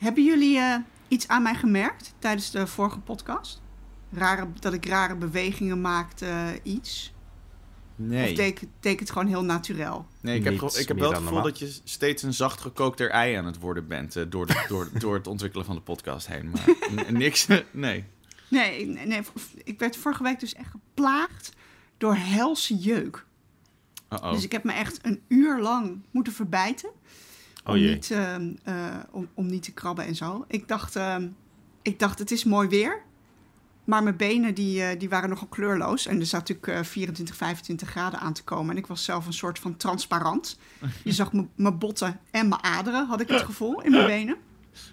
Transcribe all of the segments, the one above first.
Hebben jullie eh, iets aan mij gemerkt tijdens de vorige podcast? Rare, dat ik rare bewegingen maakte, eh, iets? Nee. Of deed, het gewoon heel natuurlijk? Nee, ik heb, ik heb wel het gevoel dat je steeds een zacht gekookter ei aan het worden bent eh, door, de, door, door het ontwikkelen van de podcast heen. Maar niks, nee. Nee, nee, nee, ik werd vorige week dus echt geplaagd door helse jeuk. Uh-oh. Dus ik heb me echt een uur lang moeten verbijten. Oh om, jee. niet, ehm, eh, om, om niet te krabben en zo. Ik dacht, ehm, ik dacht het is mooi weer. Maar mijn benen die, eh, die waren nogal kleurloos. En er zat natuurlijk eh, 24, 25 graden aan te komen. En ik was zelf een soort van transparant. Je zag mijn botten en mijn aderen, had ik het gevoel, in mijn benen.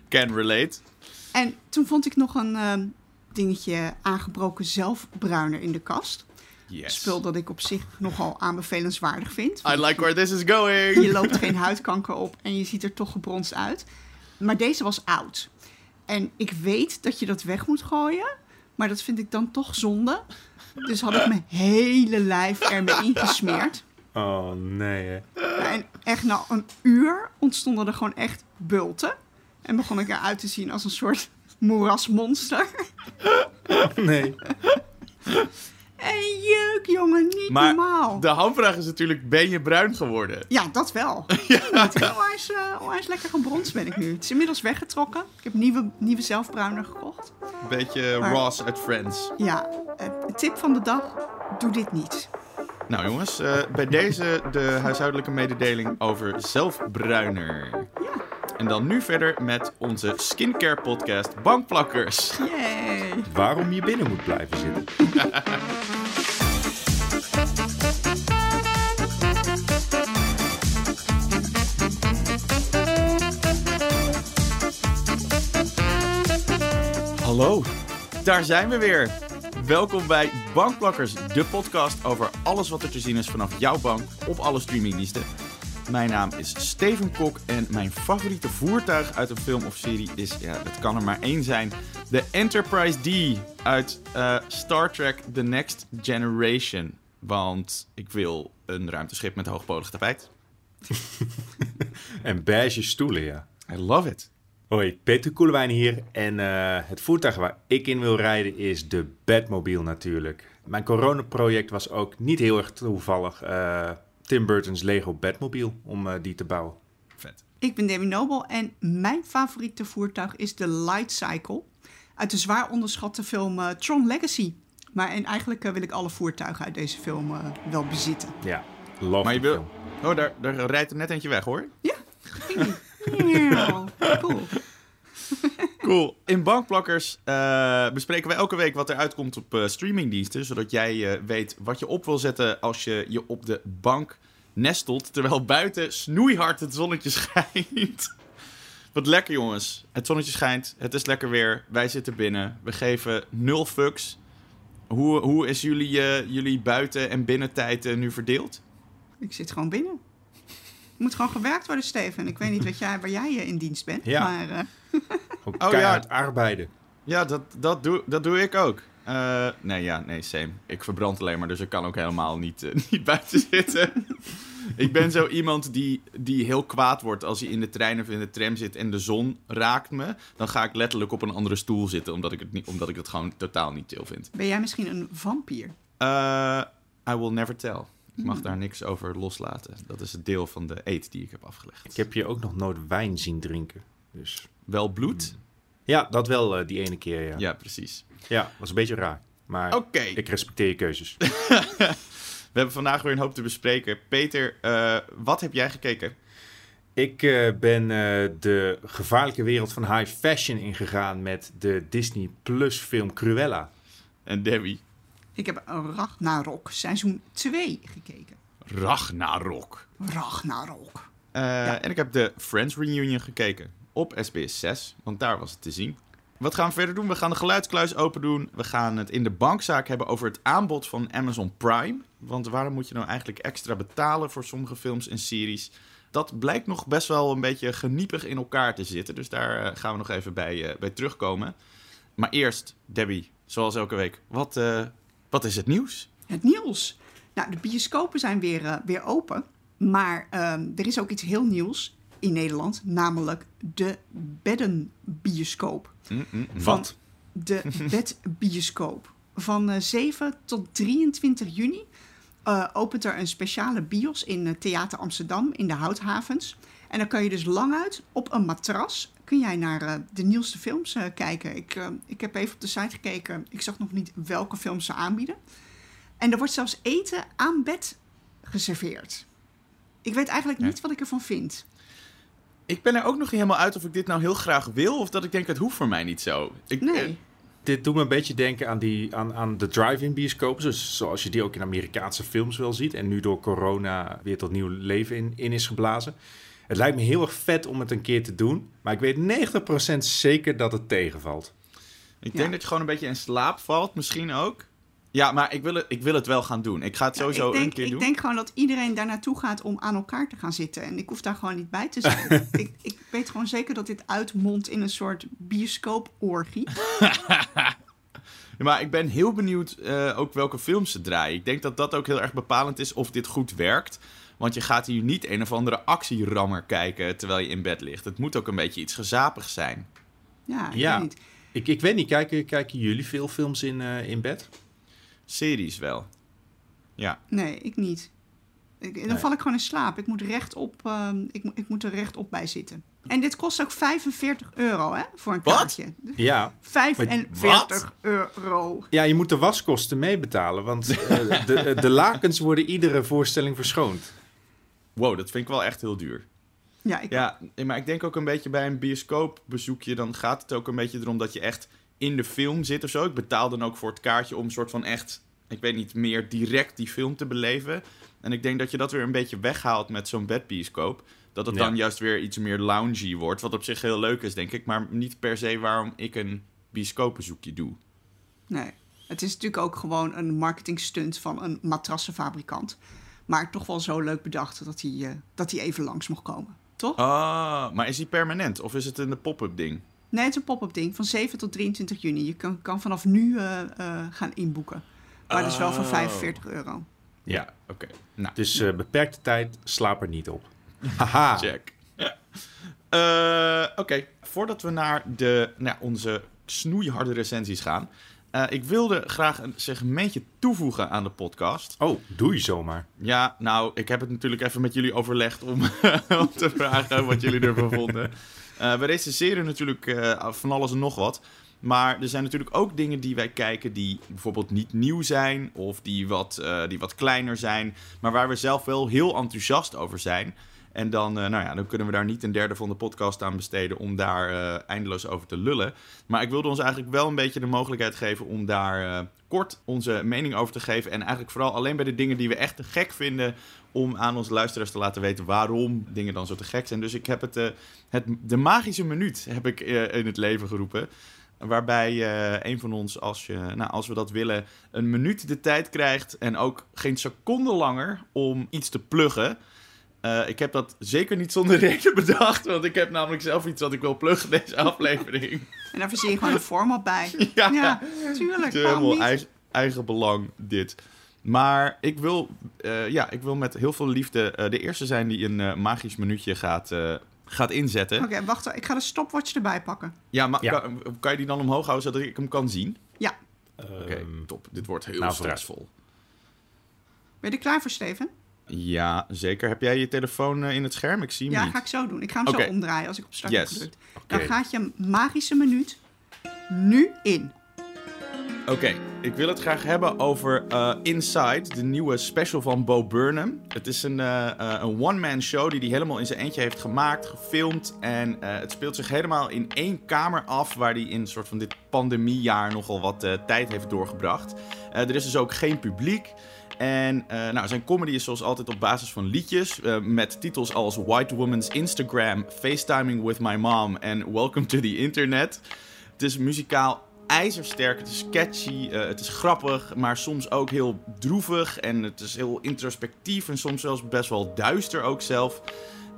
Can relate. En toen vond ik nog een ehm, dingetje aangebroken zelfbruiner in de kast. Yes. Spul dat ik op zich nogal aanbevelenswaardig vind. I like where this is going. Je loopt geen huidkanker op en je ziet er toch gebronst uit. Maar deze was oud. En ik weet dat je dat weg moet gooien. Maar dat vind ik dan toch zonde. Dus had ik mijn hele lijf ermee ingesmeerd. Oh nee. Ja, En echt na een uur ontstonden er gewoon echt bulten. En begon ik eruit te zien als een soort moerasmonster. Nee. En jeuk, jongen, niet Maar normaal. de hamvraag is natuurlijk, ben je bruin geworden? Ja, dat wel. Ja. Onwijs, eh, onwijs lekker gebronst ben ik nu. Het is inmiddels weggetrokken. Ik heb nieuwe, nieuwe zelfbruiner gekocht. Beetje Maar- Ross uit Friends. Ja, eh, tip van de dag. Doe dit niet. Nou jongens, eh, bij deze de huishoudelijke mededeling over zelfbruiner. En dan nu verder met onze skincare podcast Bankplakkers. Yay. Waarom je binnen moet blijven zitten. Hallo, daar zijn we weer. Welkom bij Bankplakkers, de podcast over alles wat er te zien is vanaf jouw bank op alle streamingdiensten. Mijn naam is Steven Kok en mijn favoriete voertuig uit een film of serie is, ja, het kan er maar één zijn, de Enterprise D uit eh, Star Trek The Next Generation. Want ik wil een ruimteschip met hoogpolig tapijt. En beige stoelen, ja. I love it. Hoi, Peter Koelewijn hier. En eh, het voertuig waar ik in wil rijden is de Batmobile natuurlijk. Mijn coronaproject was ook niet heel erg toevallig. eh, Tim Burton's Lego Batmobile, om eh, die te bouwen. Vet. Ik ben Demi Noble en mijn favoriete voertuig is de Light Cycle. Uit de zwaar onderschatte film eh, Tron Legacy. Maar en eigenlijk eh, wil ik alle voertuigen uit deze film wel bezitten. Ja, love Maar je wil... film. Oh, daar, daar rijdt er net eentje weg hoor. Ja, ging cool. Cool. In Bankplakkers eh, bespreken wij elke week wat er uitkomt op eh, streamingdiensten. Zodat jij eh, weet wat je op wil zetten als je je op de bank nestelt. Terwijl buiten snoeihard het zonnetje schijnt. Wat lekker jongens. Het zonnetje schijnt. Het is lekker weer. Wij zitten binnen. We geven nul fucks. Hoe, hoe is jullie, eh, jullie buiten- en binnentijd nu verdeeld? Ik zit gewoon binnen. Er moet gewoon gewerkt worden, Steven. Ik weet niet wat jij, waar jij in dienst bent. Ja. Maar Oh, ja. keihard arbeiden. Ja, dat, dat, doe, dat doe ik ook. Eh, nee, ja, nee, same. Ik verbrand alleen maar, dus ik kan ook helemaal niet, eh, niet buiten zitten. ik ben zo iemand die, die heel kwaad wordt als hij in de trein of in de tram zit en de zon raakt me. Dan ga ik letterlijk op een andere stoel zitten, omdat ik het, niet, omdat ik het gewoon totaal niet chill vind. ben jij misschien een vampier? Eh, I will never tell. Ik mag daar niks over loslaten. Dat is het deel van de eet die ik heb afgelegd. Ik heb je ook nog nooit wijn zien drinken. Dus Wel bloed? ja, dat wel eh, die ene keer, ja. Ja, precies. Ja, was een beetje raar. Maar Oké. ik respecteer je keuzes. We hebben vandaag weer een hoop te bespreken. Peter, eh, wat heb jij gekeken? Ik eh, ben eh, de gevaarlijke wereld van high fashion ingegaan met de Disney Plus film Cruella. En Debbie? Ik heb Ragnarok seizoen 2 gekeken. Ragnarok. Ragnarok. Eh, En ik heb de Friends Reunion gekeken op SBS 6, want daar was het te zien. Wat gaan we verder doen? We gaan de geluidskluis open doen. We gaan het in de bankzaak hebben over het aanbod van Amazon Prime. Want waarom moet je nou eigenlijk extra betalen voor sommige films en series? Dat blijkt nog best wel een beetje geniepig in elkaar te zitten. Dus daar eh, gaan we nog even bij, eh, bij terugkomen. Maar eerst, Debbie, zoals elke week, wat, eh, wat is het nieuws? Het nieuws. Nou, de bioscopen zijn weer, weer open. Maar ehm, er is ook iets heel nieuws in Nederland. Namelijk de bedbioscoop. Mm, mm, mm. Wat? De bedbioscoop. Van eh, 7 tot 23 juni eh, opent er een speciale bios in eh, Theater Amsterdam in de Houthavens. En dan kan je dus lang uit op een matras kun jij naar eh, de nieuwste films eh, kijken. Ik, eh, ik heb even op de site gekeken. Ik zag nog niet welke films ze aanbieden. En er wordt zelfs eten aan bed geserveerd. Ik weet eigenlijk niet wat ik ervan vind. Ik ben er ook nog niet helemaal uit of ik dit nou heel graag wil... of dat ik denk, het hoeft voor mij niet zo. Ik, Nee. eh, Dit doet me een beetje denken aan, die, aan, aan de drive-in bioscopen. Dus zoals je die ook in Amerikaanse films wel ziet. En nu door corona weer tot nieuw leven in, in is geblazen. Het lijkt me heel erg vet om het een keer te doen. Maar ik weet 90% zeker dat het tegenvalt. Ik Ja. denk dat je gewoon een beetje in slaap valt, misschien ook. Ja, maar ik wil het, ik wil het wel gaan doen. Ik ga het Ja, sowieso ik denk, een keer ik doen. denk gewoon dat iedereen daar naartoe gaat om aan elkaar te gaan zitten. En ik hoef daar gewoon niet bij te zijn. ik, ik weet gewoon zeker dat dit uitmondt in een soort bioscoop-orgie. Ja, Maar ik ben heel benieuwd eh, ook welke films ze draaien. Ik denk dat dat ook heel erg bepalend is of dit goed werkt. Want je gaat hier niet een of andere actierammer kijken terwijl je in bed ligt. Het moet ook een beetje iets gezapigs zijn. Ja, ik Ja. weet niet. Ik, ik weet niet, kijken, kijken jullie veel films in, eh, in bed? Series wel. Ja. Nee, ik niet. Ik, dan Nee. val ik gewoon in slaap. Ik moet, rechtop, ehm, ik, moet- ik moet er rechtop bij zitten. En dit kost ook 45 euro hè, voor een Wat? kaartje. Ja. 45 euro. Ja, je moet de waskosten meebetalen. Want eh, de, de lakens worden iedere voorstelling verschoond. Wow, dat vind ik wel echt heel duur. Ja, ik, Ja, maar ik denk ook een beetje bij een bioscoopbezoekje... dan gaat het ook een beetje erom dat je echt in de film zit of zo. Ik betaal dan ook voor het kaartje om een soort van echt... ik weet niet, meer direct die film te beleven. En ik denk dat je dat weer een beetje weghaalt met zo'n bedbioscoop. Dat het Ja. dan juist weer iets meer loungy wordt. Wat op zich heel leuk is, denk ik. Maar niet per se waarom ik een bioscoopbezoekje doe. Nee. Het is natuurlijk ook gewoon een marketingstunt van een matrassenfabrikant. Maar toch wel zo leuk bedacht dat hij, eh, dat hij even langs mocht komen. Toch? Ah, maar is die permanent? Of is het een pop-up ding? Nee, het is een pop-up ding van 7 tot 23 juni. Je kan, kan vanaf nu eh, eh, gaan inboeken. Maar dat is wel voor Oh. 45 euro. Ja, oké. Nou, Dus eh, beperkte tijd, slaap er niet op. Haha. check. Eh, oké, voordat we naar de, nou, ja, onze snoeiharde recensies gaan... eh, ik wilde graag een segmentje toevoegen aan de podcast. Oh, doe je zomaar. Ja, nou, ik heb het natuurlijk even met jullie overlegd om, om te vragen wat jullie ervan vonden. Eh, we recenseren natuurlijk eh, van alles en nog wat. Maar er zijn natuurlijk ook dingen die wij kijken die bijvoorbeeld niet nieuw zijn. Of die wat, eh, die wat kleiner zijn. Maar waar we zelf wel heel enthousiast over zijn. En dan, eh, nou ja, dan kunnen we daar niet een derde van de podcast aan besteden om daar eh, eindeloos over te lullen. Maar ik wilde ons eigenlijk wel een beetje de mogelijkheid geven om daar eh, kort onze mening over te geven. En eigenlijk vooral alleen bij de dingen die we echt te gek vinden, om aan onze luisteraars te laten weten waarom dingen dan zo te gek zijn. Dus ik heb het, het de magische minuut heb ik in het leven geroepen. Waarbij een van ons, als, je, nou, als we dat willen, een minuut de tijd krijgt. En ook geen seconde langer om iets te pluggen. Eh, ik heb dat zeker niet zonder reden bedacht. Want ik heb namelijk zelf iets wat ik wil pluggen deze aflevering. En daar verzin je gewoon een format bij. Ja. Ja, tuurlijk. Het is waarom helemaal niet? eigen, eigen belang, dit. Maar ik wil, eh, ja, ik wil met heel veel liefde eh, de eerste zijn die een magisch minuutje gaat, eh, gaat inzetten. Oké, wacht. Ik ga de stopwatch erbij pakken. Ja, maar Ja. Kan, kan je die dan omhoog houden zodat ik hem kan zien? Ja. Oké, Ehm, top. Dit wordt heel nou, stressvol. Ben je er klaar voor, Steven? Ja, zeker. Heb jij je telefoon eh, in het scherm? Ik zie hem Ja, niet. ga ik zo doen. Ik ga hem zo omdraaien als ik op start Yes. heb gedrukt. Dan gaat je magische minuut nu in. Oké, ik wil het graag hebben over eh, Inside, de nieuwe special van Bo Burnham. Het is een, eh, een one-man show die hij helemaal in zijn eentje heeft gemaakt, gefilmd. En het speelt zich helemaal in één kamer af, waar hij in een soort van dit pandemiejaar nogal wat tijd heeft doorgebracht. Er is dus ook geen publiek. En eh, nou, zijn comedy is zoals altijd op basis van liedjes. eh, met titels als White Woman's Instagram, FaceTiming with My Mom en Welcome to the Internet. Het is muzikaal ijzersterk, het is catchy, eh, het is grappig, maar soms ook heel droevig. En het is heel introspectief en soms zelfs best wel duister ook zelf.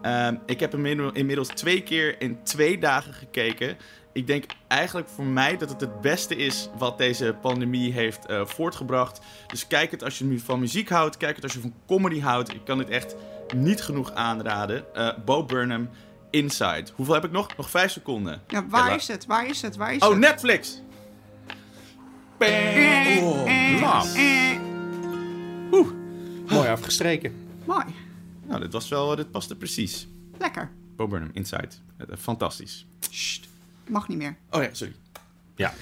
Ehm, ik heb hem inmiddel- inmiddels twee keer in twee dagen gekeken. Ik denk eigenlijk voor mij dat het het beste is wat deze pandemie heeft eh, voortgebracht. Dus kijk het als je mu- van muziek houdt, kijk het als je van comedy houdt. Ik kan het echt niet genoeg aanraden. Eh Bo Burnham, Inside. Hoeveel heb ik nog? Nog vijf seconden. Ja, waar is het? Waar is het? Waar is Oh, het? Netflix! Bang! Oh, lam. Mooi afgestreken. Mooi. Nou, dit was wel, dit paste precies. Lekker. Bo Burnham, Inside. Eh, Fantastisch. Sst. Mag niet meer. Oh ja, sorry. Ja.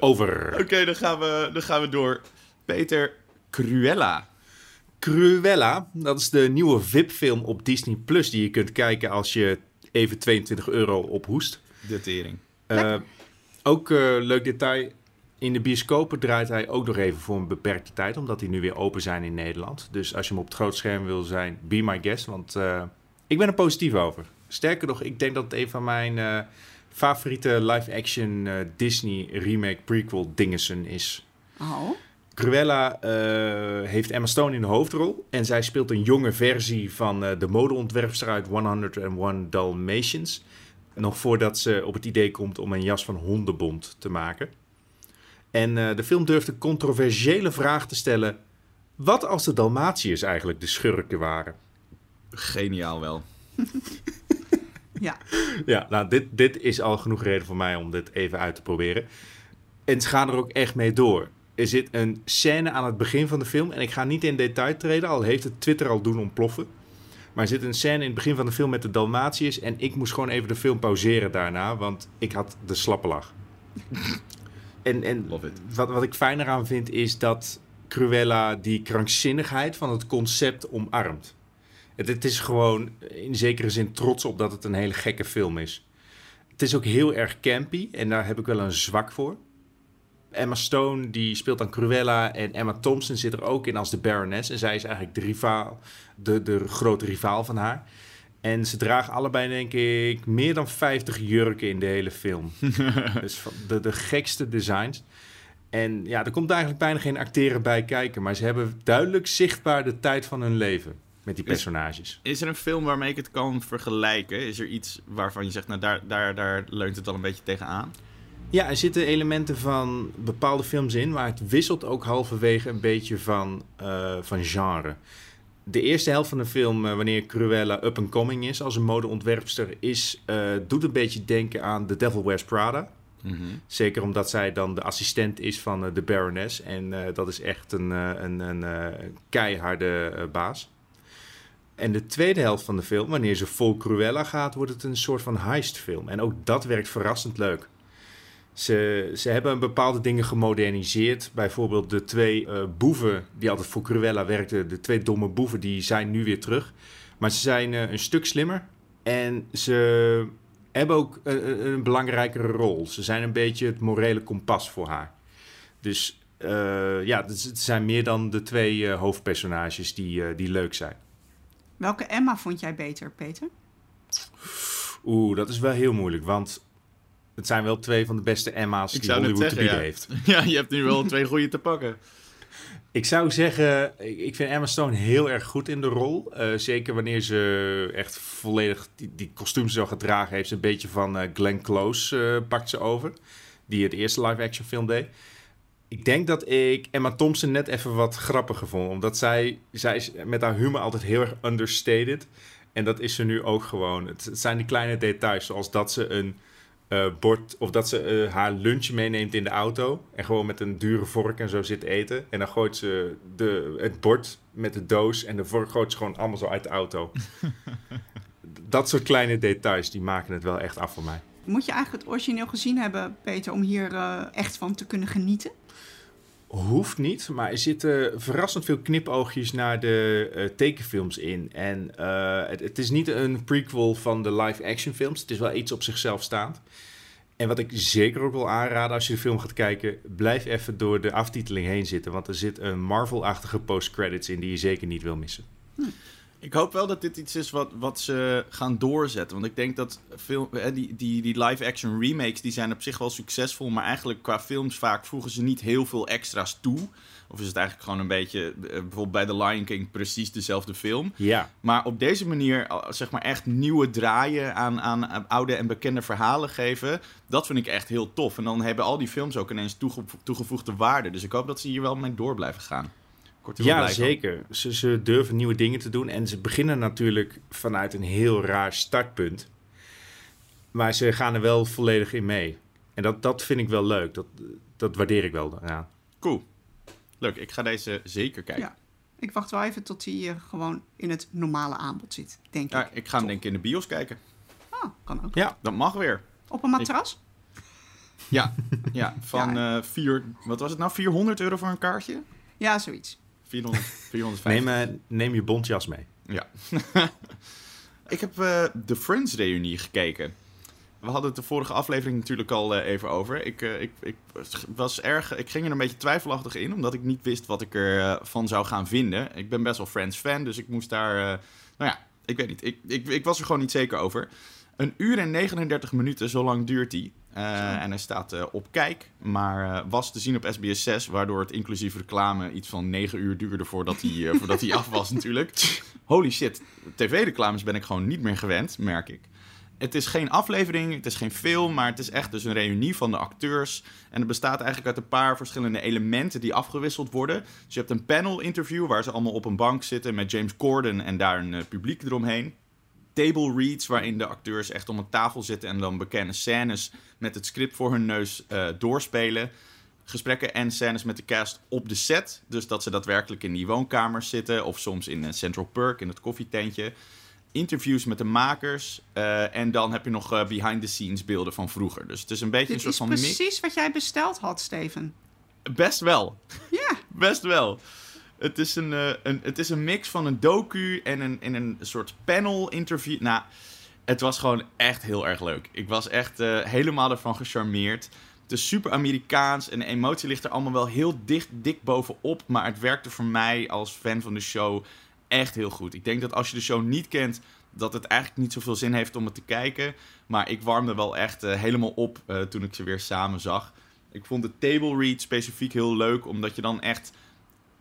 Over. Oké, dan, gaan we, dan gaan we door. Peter Cruella. Cruella, dat is de nieuwe VIP-film op Disney Plus die je kunt kijken als je even 22 euro ophoest. De tering. Eh, ook eh, leuk detail. In de bioscopen draait hij ook nog even voor een beperkte tijd, omdat die nu weer open zijn in Nederland. Dus als je hem op het groot scherm wil zijn, be my guest, want eh, ik ben er positief over. Sterker nog, ik denk dat het een van mijn eh, favoriete live-action eh, Disney remake prequel dingessen is. Oh. Cruella eh, heeft Emma Stone in de hoofdrol. En zij speelt een jonge versie van eh, de modeontwerpster uit 101 Dalmatians. Nog voordat ze op het idee komt om een jas van hondenbont te maken. En eh, de film durft een controversiële vraag te stellen. Wat als de Dalmatiërs eigenlijk de schurken waren? Geniaal wel. Ja. Ja, nou, dit, dit is al genoeg reden voor mij om dit even uit te proberen. En ze gaan er ook echt mee door. Er zit een scène aan het begin van de film. En ik ga niet in detail treden, al heeft het Twitter al doen ontploffen. Maar er zit een scène in het begin van de film met de Dalmatiërs. En ik moest gewoon even de film pauzeren daarna, want ik had de slappe lach. en en Love it. wat, wat ik fijn eraan vind is dat Cruella die krankzinnigheid van het concept omarmt. Het, het is gewoon in zekere zin trots op dat het een hele gekke film is. Het is ook heel erg campy en daar heb ik wel een zwak voor. Emma Stone die speelt dan Cruella en Emma Thompson zit er ook in als de Baroness. En zij is eigenlijk de, rivaal, de, de grote rivaal van haar. En ze dragen allebei, denk ik, meer dan 50 jurken in de hele film. dus van de, de gekste designs. En ja, er komt eigenlijk bijna geen acteren bij kijken. Maar ze hebben duidelijk zichtbaar de tijd van hun leven met die Is- personages. Is er een film waarmee ik het kan vergelijken? Is er iets waarvan je zegt, nou daar, daar, daar leunt het al een beetje tegenaan? Ja, er zitten elementen van bepaalde films in, maar het wisselt ook halverwege een beetje van, eh, van genre. De eerste helft van de film, eh, wanneer Cruella up and coming is als een modeontwerpster, is, eh, doet een beetje denken aan The Devil Wears Prada. Zeker omdat zij dan de assistent is van de Baroness. En eh, dat is echt een, eh, een, een eh, keiharde baas. En de tweede helft van de film, wanneer ze vol Cruella gaat, wordt het een soort van heistfilm. En ook dat werkt verrassend leuk. Ze, ze hebben bepaalde dingen gemoderniseerd. Bijvoorbeeld de twee eh, boeven die altijd voor Cruella werkten, de twee domme boeven, die zijn nu weer terug. Maar ze zijn eh, een stuk slimmer. En ze hebben ook een, een- belangrijkere rol. Ze zijn een beetje het morele kompas voor haar. Dus eh, ja, het zijn meer dan de twee eh, hoofdpersonages die, eh, die leuk zijn. Welke Emma vond jij beter, Peter? Oeh, dat is wel heel moeilijk, want het zijn wel twee van de beste Emma's Ik die Hollywood te zeggen, bieden ja. heeft. Ja, je hebt nu wel twee goede te pakken. Ik zou zeggen, ik vind Emma Stone heel erg goed in de rol. Eh, zeker wanneer ze echt volledig die, die kostuums zo gedragen heeft. Ze een beetje van eh, Glenn Close eh, pakt ze over. Die het eerste live-action film deed. Ik denk dat ik Emma Thompson net even wat grappiger vond. Omdat zij, zij is met haar humor altijd heel erg understated. En dat is ze nu ook gewoon. Het, het zijn die kleine details. Zoals dat ze een eh, bord... Of dat ze eh, haar lunch meeneemt in de auto. En gewoon met een dure vork en zo zit eten. En dan gooit ze de, het bord met de doos. En de vork gooit ze gewoon allemaal zo uit de auto. dat soort kleine details, die maken het wel echt af voor mij. Moet je eigenlijk het origineel gezien hebben, Peter, om hier eh, echt van te kunnen genieten? Hoeft niet, maar er zitten verrassend veel knipoogjes naar de eh, tekenfilms in. En eh, het, het is niet een prequel van de live-action films. Het is wel iets op zichzelf staand. En wat ik zeker ook wil aanraden als je de film gaat kijken, blijf even door de aftiteling heen zitten. Want er zit een Marvel-achtige post-credits in die je zeker niet wil missen. Ik hoop wel dat dit iets is wat, wat ze gaan doorzetten. Want ik denk dat film, die, die, die live-action remakes die zijn op zich wel succesvol. Maar eigenlijk qua films vaak voegen ze niet heel veel extra's toe. Of is het eigenlijk gewoon een beetje, eh, bijvoorbeeld bij The Lion King, precies dezelfde film. Ja, Maar op deze manier, zeg maar, echt nieuwe draaien aan, aan, aan oude en bekende verhalen geven. Dat vind ik echt heel tof. En dan hebben al die films ook ineens toege- toegevoegde waarde. Dus ik hoop dat ze hier wel mee door blijven gaan. Je Ja, zeker. Ze, ze durven nieuwe dingen te doen. En ze beginnen natuurlijk vanuit een heel raar startpunt. Maar ze gaan er wel volledig in mee. En dat, dat vind ik wel leuk. Dat, dat waardeer ik wel daaraan. Cool. Leuk, ik ga deze zeker kijken. Ja. Ik wacht wel even tot hij eh, gewoon in het normale aanbod zit, denk Ja, ik. ik ga hem denk ik in de bios kijken. Ah, kan ook. Ja, Dat mag weer. Op een matras? Ja, ja van Ja. eh vier, wat was het nou? 400 euro voor een kaartje? Ja, zoiets. 400, 450. neem, eh, neem je bontjas mee. Ja. ik heb eh, de Friends-reunie gekeken. We hadden het de vorige aflevering natuurlijk al eh, even over. Ik, eh, ik, ik, was erg, ik ging er een beetje twijfelachtig in, omdat ik niet wist wat ik ervan van zou gaan vinden. Ik ben best wel Friends-fan, dus ik moest daar... eh, nou ja, ik weet niet. Ik, ik, ik was er gewoon niet zeker over. Een uur en 39 minuten, zo lang duurt die. Eh, en hij staat eh, op kijk, maar eh, was te zien op SBS 6, waardoor het inclusief reclame iets van 9 uur duurde voordat hij, voordat hij af was natuurlijk. Holy shit, tv-reclames ben ik gewoon niet meer gewend, merk ik. Het is geen aflevering, het is geen film, maar het is echt dus een reunie van de acteurs. En het bestaat eigenlijk uit een paar verschillende elementen die afgewisseld worden. Dus je hebt een panel-interview waar ze allemaal op een bank zitten met James Corden en daar een publiek eromheen table reads, waarin de acteurs echt om een tafel zitten en dan bekende scènes met het script voor hun neus eh, doorspelen. Gesprekken en scènes met de cast op de set. Dus dat ze daadwerkelijk in die woonkamers zitten of soms in eh, Central Perk, in het koffietentje. Interviews met de makers. eh, en dan heb je nog eh, behind-the-scenes beelden van vroeger. Dus het is een beetje Dit een soort van mix. precies wat jij besteld had, Steven. Best wel. Ja. Best wel. Het is een, eh, een, het is een mix van een docu en een, en een soort panel-interview. Nou, het was gewoon echt heel erg leuk. Ik was echt eh, helemaal ervan gecharmeerd. Het is super Amerikaans en de emotie ligt er allemaal wel heel dicht, dik bovenop. Maar het werkte voor mij als fan van de show echt heel goed. Ik denk dat als je de show niet kent, dat het eigenlijk niet zoveel zin heeft om het te kijken. Maar ik warmde wel echt eh, helemaal op toen ik ze weer samen zag. Ik vond de table read specifiek heel leuk, omdat je dan echt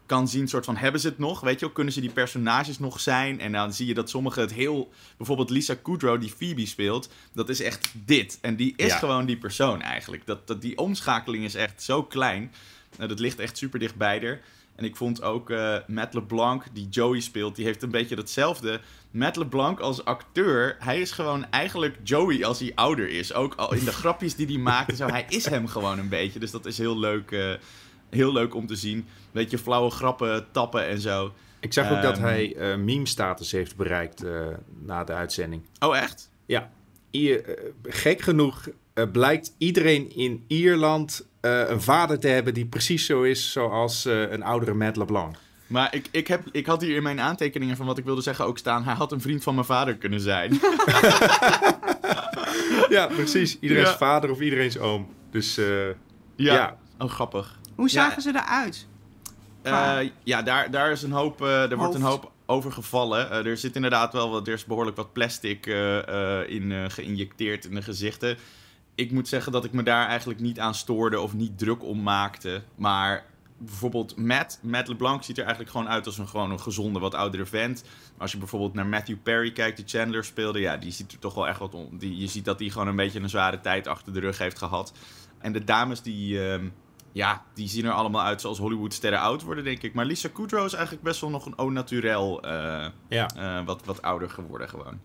kan zien, soort van, hebben ze het nog? Weet je wel, kunnen ze die personages nog zijn? En dan zie je dat sommigen het heel... Bijvoorbeeld Lisa Kudrow, die Phoebe speelt, dat is echt dit. En die is Ja. gewoon die persoon eigenlijk. Dat, dat, die omschakeling is echt zo klein. Nou, dat ligt echt super dicht bij haar. En ik vond ook eh, Matt LeBlanc, die Joey speelt, die heeft een beetje datzelfde. Matt LeBlanc als acteur, hij is gewoon eigenlijk Joey als hij ouder is. Ook al in de grapjes die hij maakt en zo, hij is hem gewoon een beetje. Dus dat is heel leuk, eh, heel leuk om te zien. Beetje flauwe grappen, tappen en zo. Ik zag ook dat Ehm. hij eh, meme-status heeft bereikt eh, na de uitzending. Oh, echt? Ja, I- eh, gek genoeg blijkt iedereen in Ierland een vader te hebben die precies zo is zoals een oudere Matt LeBlanc. Maar ik, ik, heb, ik had hier in mijn aantekeningen van wat ik wilde zeggen ook staan. Hij had een vriend van mijn vader kunnen zijn. ja, precies. Iedereen's Ja. vader of iedereen's oom. Dus ja. Ja. Oh, grappig. Hoe zagen ze eruit? Eh, ja, daar, daar is een hoop, eh, er wordt een hoop over gevallen. Eh, er zit inderdaad wel wat, er is behoorlijk wat plastic in geïnjecteerd in de gezichten. Ik moet zeggen dat ik me daar eigenlijk niet aan stoorde of niet druk om maakte. Maar bijvoorbeeld Matt, Matt LeBlanc ziet er eigenlijk gewoon uit als een, gewoon een gezonde, wat oudere vent. Maar als je bijvoorbeeld naar Matthew Perry kijkt, die Chandler speelde, ja, die ziet er toch wel echt wat om. Die, je ziet dat hij gewoon een beetje een zware tijd achter de rug heeft gehad. En de dames die, ehm, ja, die zien er allemaal uit zoals Hollywoodsterren oud worden, denk ik. Maar Lisa Kudrow is eigenlijk best wel nog een au naturel eh, ja. eh, wat, wat ouder geworden gewoon.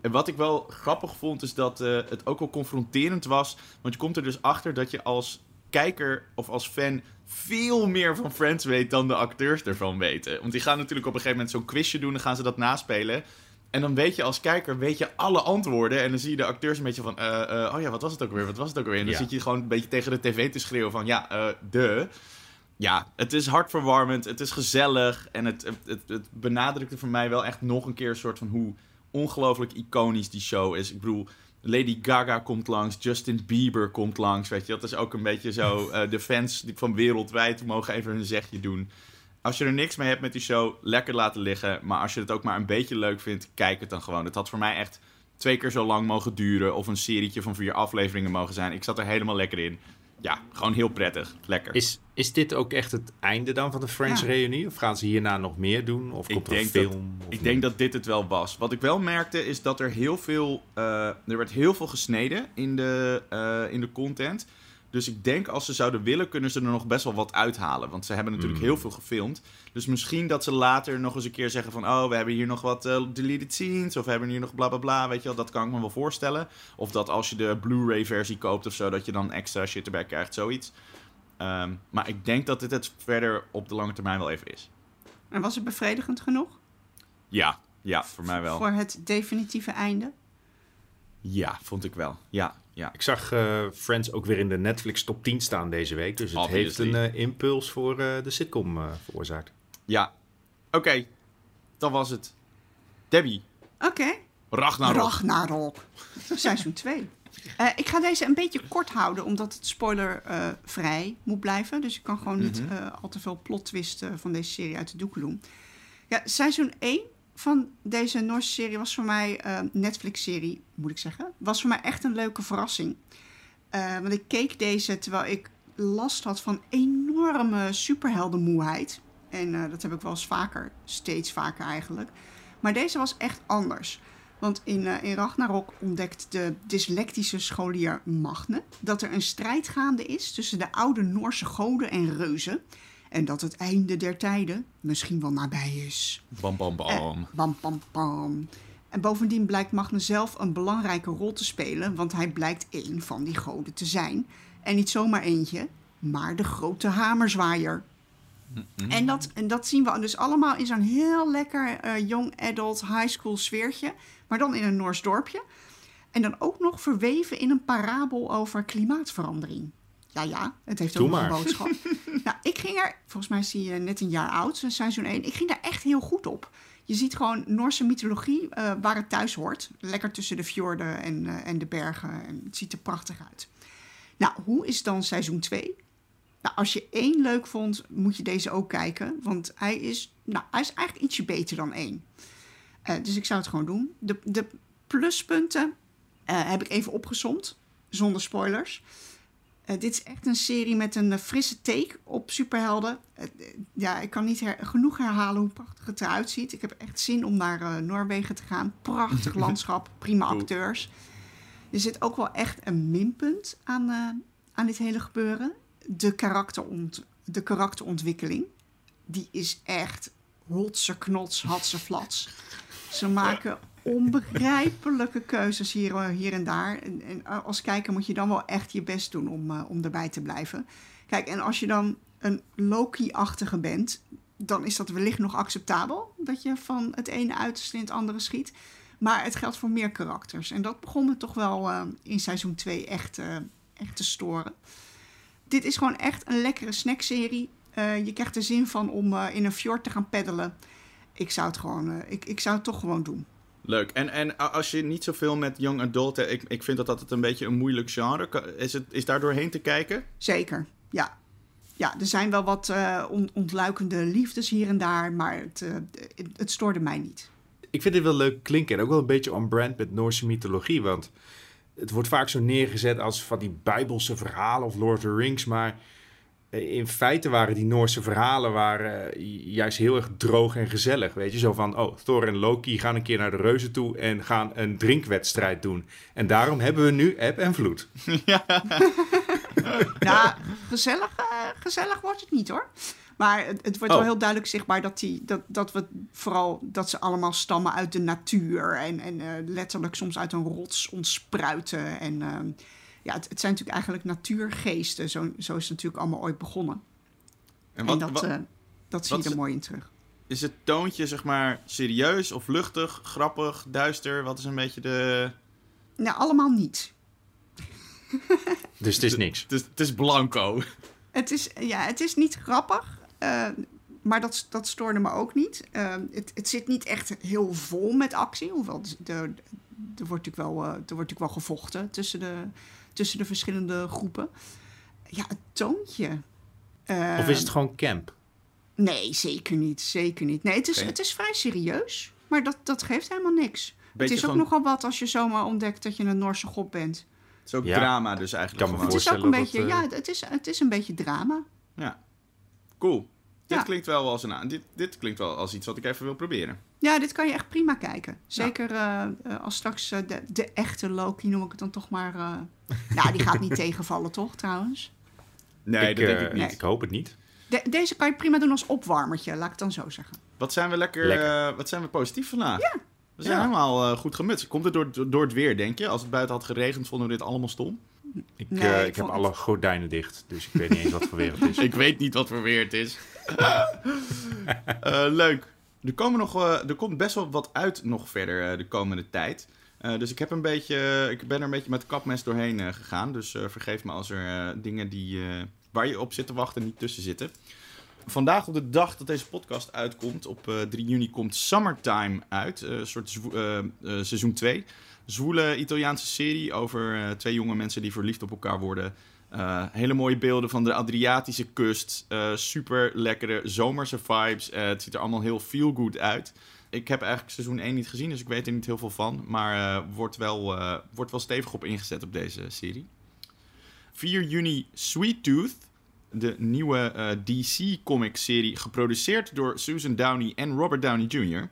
En wat ik wel grappig vond, is dat eh, het ook wel confronterend was. Want je komt er dus achter dat je als kijker of als fan veel meer van Friends weet dan de acteurs ervan weten. Want die gaan natuurlijk op een gegeven moment zo'n quizje doen, dan gaan ze dat naspelen. En dan weet je als kijker, weet je alle antwoorden. En dan zie je de acteurs een beetje van, eh, oh ja, wat was het ook weer, wat was het ook weer? En dan Ja. zit je gewoon een beetje tegen de tv te schreeuwen van, ja, eh de. Ja, het is hartverwarmend, het is gezellig. En het, het, het, het benadrukte voor mij wel echt nog een keer een soort van hoe ongelooflijk iconisch die show is. Ik bedoel, Lady Gaga komt langs, Justin Bieber komt langs, weet je. Dat is ook een beetje zo, de fans die van wereldwijd mogen even hun zegje doen. Als je er niks mee hebt met die show, lekker laten liggen. Maar als je het ook maar een beetje leuk vindt, kijk het dan gewoon. Het had voor mij echt twee keer zo lang mogen duren. Of een serietje van vier afleveringen mogen zijn. Ik zat er helemaal lekker in. Ja, gewoon heel prettig. Lekker. Is, is dit ook echt het einde dan van de Friends Ja. reunie? Of gaan ze hierna nog meer doen? Of Ik komt er een dat- film? Ik denk dat dit het wel was. Wat ik wel merkte is dat er heel veel. eh, er werd heel veel gesneden in de, eh, in de content. Dus ik denk als ze zouden willen, kunnen ze er nog best wel wat uithalen. Want ze hebben natuurlijk Hmm. heel veel gefilmd. Dus misschien dat ze later nog eens een keer zeggen van... oh, we hebben hier nog wat eh, deleted scenes... of we hebben hier nog bla bla bla, weet je wel. Dat kan ik me wel voorstellen. Of dat als je de Blu-ray versie koopt of zo... dat je dan extra shit erbij krijgt, zoiets. Ehm, maar ik denk dat dit het verder op de lange termijn wel even is. En was het bevredigend genoeg Ja, ja, voor mij wel. voor het definitieve einde? Ja, vond ik wel. Ja, ja. Ik zag eh, Friends ook weer in de Netflix top 10 staan deze week. Dus het heeft een eh, impuls voor eh, de sitcom eh, veroorzaakt. Ja. Oké, dat was het. Debbie, Oké. Ragnarok. Ragnarok. Seizoen 2. Eh, ik ga deze een beetje kort houden, omdat het spoilervrij vrij moet blijven. Dus ik kan gewoon niet Mhm. eh, al te veel plot twisten van deze serie uit de doeken doen. Ja, seizoen 1 van deze Noorse serie was voor mij, eh, Netflix-serie moet ik zeggen, was voor mij echt een leuke verrassing. Eh, want ik keek deze terwijl ik last had van enorme superheldenmoeheid. En eh, dat heb ik wel eens vaker, steeds vaker eigenlijk. Maar deze was echt anders. Want in, eh, in Ragnarok ontdekt de dyslectische scholier Magne dat er een strijd gaande is tussen de oude Noorse goden en reuzen. En dat het einde der tijden misschien wel nabij is. Bam, bam, bam. Eh, bam, bam, bam. En bovendien blijkt Magne zelf een belangrijke rol te spelen, want hij blijkt één van die goden te zijn. En niet zomaar eentje, maar de grote hamerzwaaier. En, dat, en dat zien we dus allemaal in zo'n heel lekker eh, young adult high school sfeertje, maar dan in een Noors dorpje. En dan ook nog verweven in een parabel over klimaatverandering. Ja, ja, het heeft ook een boodschap. nou, ik ging er, volgens mij is hij net een jaar oud, seizoen 1. Ik ging daar echt heel goed op. Je ziet gewoon Noorse mythologie eh, waar het thuis hoort. Lekker tussen de fjorden en, eh, en de bergen. En het ziet er prachtig uit. Nou, hoe is dan seizoen 2? Nou, als je één leuk vond, moet je deze ook kijken. Want hij is, nou, hij is eigenlijk ietsje beter dan één. Eh, dus ik zou het gewoon doen. De, de pluspunten heb ik even opgesomd, zonder spoilers. Eh, dit is echt een serie met een eh, frisse take op superhelden. Eh, ja, ik kan niet her- genoeg herhalen hoe prachtig het eruit ziet. Ik heb echt zin om naar Noorwegen te gaan. Prachtig landschap, prima Cool. acteurs. Er zit ook wel echt een minpunt aan, aan dit hele gebeuren. De, karakteront, de karakterontwikkeling. Die is echt hotse knots, hatse flats. Ze maken onbegrijpelijke keuzes hier, eh, hier en daar. En, en als kijker moet je dan wel echt je best doen om, eh, om erbij te blijven. Kijk, en als je dan een Loki-achtige bent, dan is dat wellicht nog acceptabel. Dat je van het ene uiterste in het andere schiet. Maar het geldt voor meer karakters. En dat begon me toch wel eh, in seizoen 2 echt, eh, echt te storen. Dit is gewoon echt een lekkere snackserie. Eh, je krijgt er zin van om eh, in een fjord te gaan peddelen. Ik zou het gewoon, eh, ik, ik zou het toch gewoon doen. Leuk. En, en als je niet zoveel met young adult... hebt, Ik, ik vind dat dat het een beetje een moeilijk genre. Is, het, is daar doorheen te kijken? Zeker, ja. Ja, er zijn wel wat eh, on- ontluikende liefdes hier en daar, maar het, eh, het, het stoorde mij niet. Ik vind dit wel leuk klinken en ook wel een beetje on brand met Noorse mythologie. Want het wordt vaak zo neergezet als van die bijbelse verhalen of Lord of the Rings. Maar eh, in feite waren die Noorse verhalen waren, eh, juist heel erg droog en gezellig. Weet je, zo van, oh, Thor en Loki gaan een keer naar de reuzen toe en gaan een drinkwedstrijd doen. En daarom hebben we nu eb en vloed. Nou, gezellig, eh, gezellig wordt het niet hoor. Maar het, het wordt Oh. wel heel duidelijk zichtbaar dat, die, dat, dat we vooral dat ze allemaal stammen uit de natuur. En, en eh, letterlijk soms uit een rots ontspruiten. En ehm, ja, het, het zijn natuurlijk eigenlijk natuurgeesten. Zo, zo is het natuurlijk allemaal ooit begonnen. En En, dat, eh, dat zie wat je er mooi in terug. Is het toontje, zeg maar, serieus of luchtig, grappig, duister? Wat is een beetje de... Nou, allemaal niet. Dus het is niks. Het is, het is blanco. Het is, ja, het is niet grappig, eh, maar dat, dat stoorde me ook niet. Eh, het, het zit niet echt heel vol met actie, hoewel de, de- er, wordt natuurlijk wel, eh, er wordt natuurlijk wel gevochten tussen de, tussen de verschillende groepen. Ja, het toontje. Eh, Of is het gewoon camp? Nee, zeker niet. Zeker niet. Nee, het is, het is vrij serieus, maar dat, dat geeft helemaal niks. Beetje het is ook gewoon- nogal wat als je zomaar ontdekt dat je een Noorse god bent. Het is ook Ja. drama dus eigenlijk Kan me. Het is ook een voorstellen beetje, dat, eh, ja, het is, het is een beetje drama. Ja. Cool. Dit, Ja. klinkt wel als een, dit, dit klinkt wel als iets wat ik even wil proberen. Ja, dit kan je echt prima kijken. Zeker eh, eh, als straks eh, de, de echte Loki, noem ik het dan toch maar... eh nou, die gaat niet tegenvallen, toch, trouwens? Nee, ik, dat denk ik niet. Nee. Ik hoop het niet. De- deze kan je prima doen als opwarmertje, laat ik het dan zo zeggen. Wat zijn we lekker, Lekker. eh, wat zijn we positief vandaag? We zijn Ja. helemaal goed gemutst. Komt het door, door het weer, denk je? Als het buiten had geregend, vonden we dit allemaal stom? Ik, Nee, eh, ik ik heb alle gordijnen dicht, dus ik weet niet eens wat voor weer het is. Ik weet niet wat voor weer het is. Eh, leuk. Er, komen nog, eh, er komt best wel wat uit nog verder eh, de komende tijd. Dus ik, heb een beetje, ik ben er een beetje met kapmes doorheen gegaan. Dus vergeef me als er dingen die, waar je op zit te wachten niet tussen zitten. Vandaag op de dag dat deze podcast uitkomt, op eh, 3 juni, komt Summertime uit. een soort seizoen 2. Zwoele Italiaanse serie over twee jonge mensen die verliefd op elkaar worden. Eh, hele mooie beelden van de Adriatische kust. Eh, super lekkere zomerse vibes. Eh, het ziet er allemaal heel feel good uit. Ik heb eigenlijk seizoen 1 niet gezien, dus ik weet er niet heel veel van. Maar wordt, wel, wordt wel stevig op ingezet op deze serie. 4 juni Sweet Tooth. De nieuwe DC-comic-serie geproduceerd door Susan Downey en Robert Downey Jr.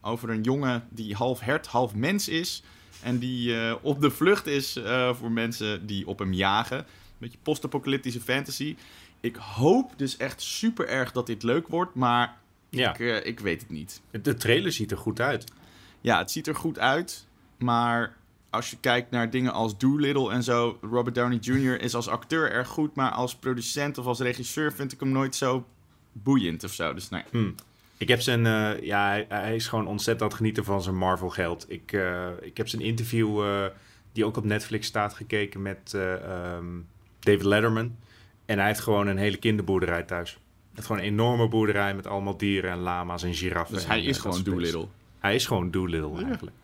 Over een jongen die half hert, half mens is. En die op de vlucht is voor mensen die op hem jagen. Beetje post-apocalyptische fantasy. Ik hoop dus echt super erg dat dit leuk wordt, maar Ja, ik, eh, ik weet het niet. de trailer ziet er goed uit. Ja, het ziet er goed uit, maar als je kijkt naar dingen als Doolittle en zo, Robert Downey Jr. is als acteur erg goed, maar als producent of als regisseur vind ik hem nooit zo boeiend of zo. Dus nee. Hm. Ik heb zijn, eh, ja, hij, hij is gewoon ontzettend aan het genieten van zijn Marvel geld. Ik, eh, ik heb zijn interview, die ook op Netflix staat, gekeken met eh, ehm, David Letterman. En hij heeft gewoon een hele kinderboerderij thuis. Hij heeft gewoon een enorme boerderij met allemaal dieren en lama's en giraffen. Dus en, hij eh, is gewoon. Doolittle. Hij is gewoon Doolittle Ja. eigenlijk.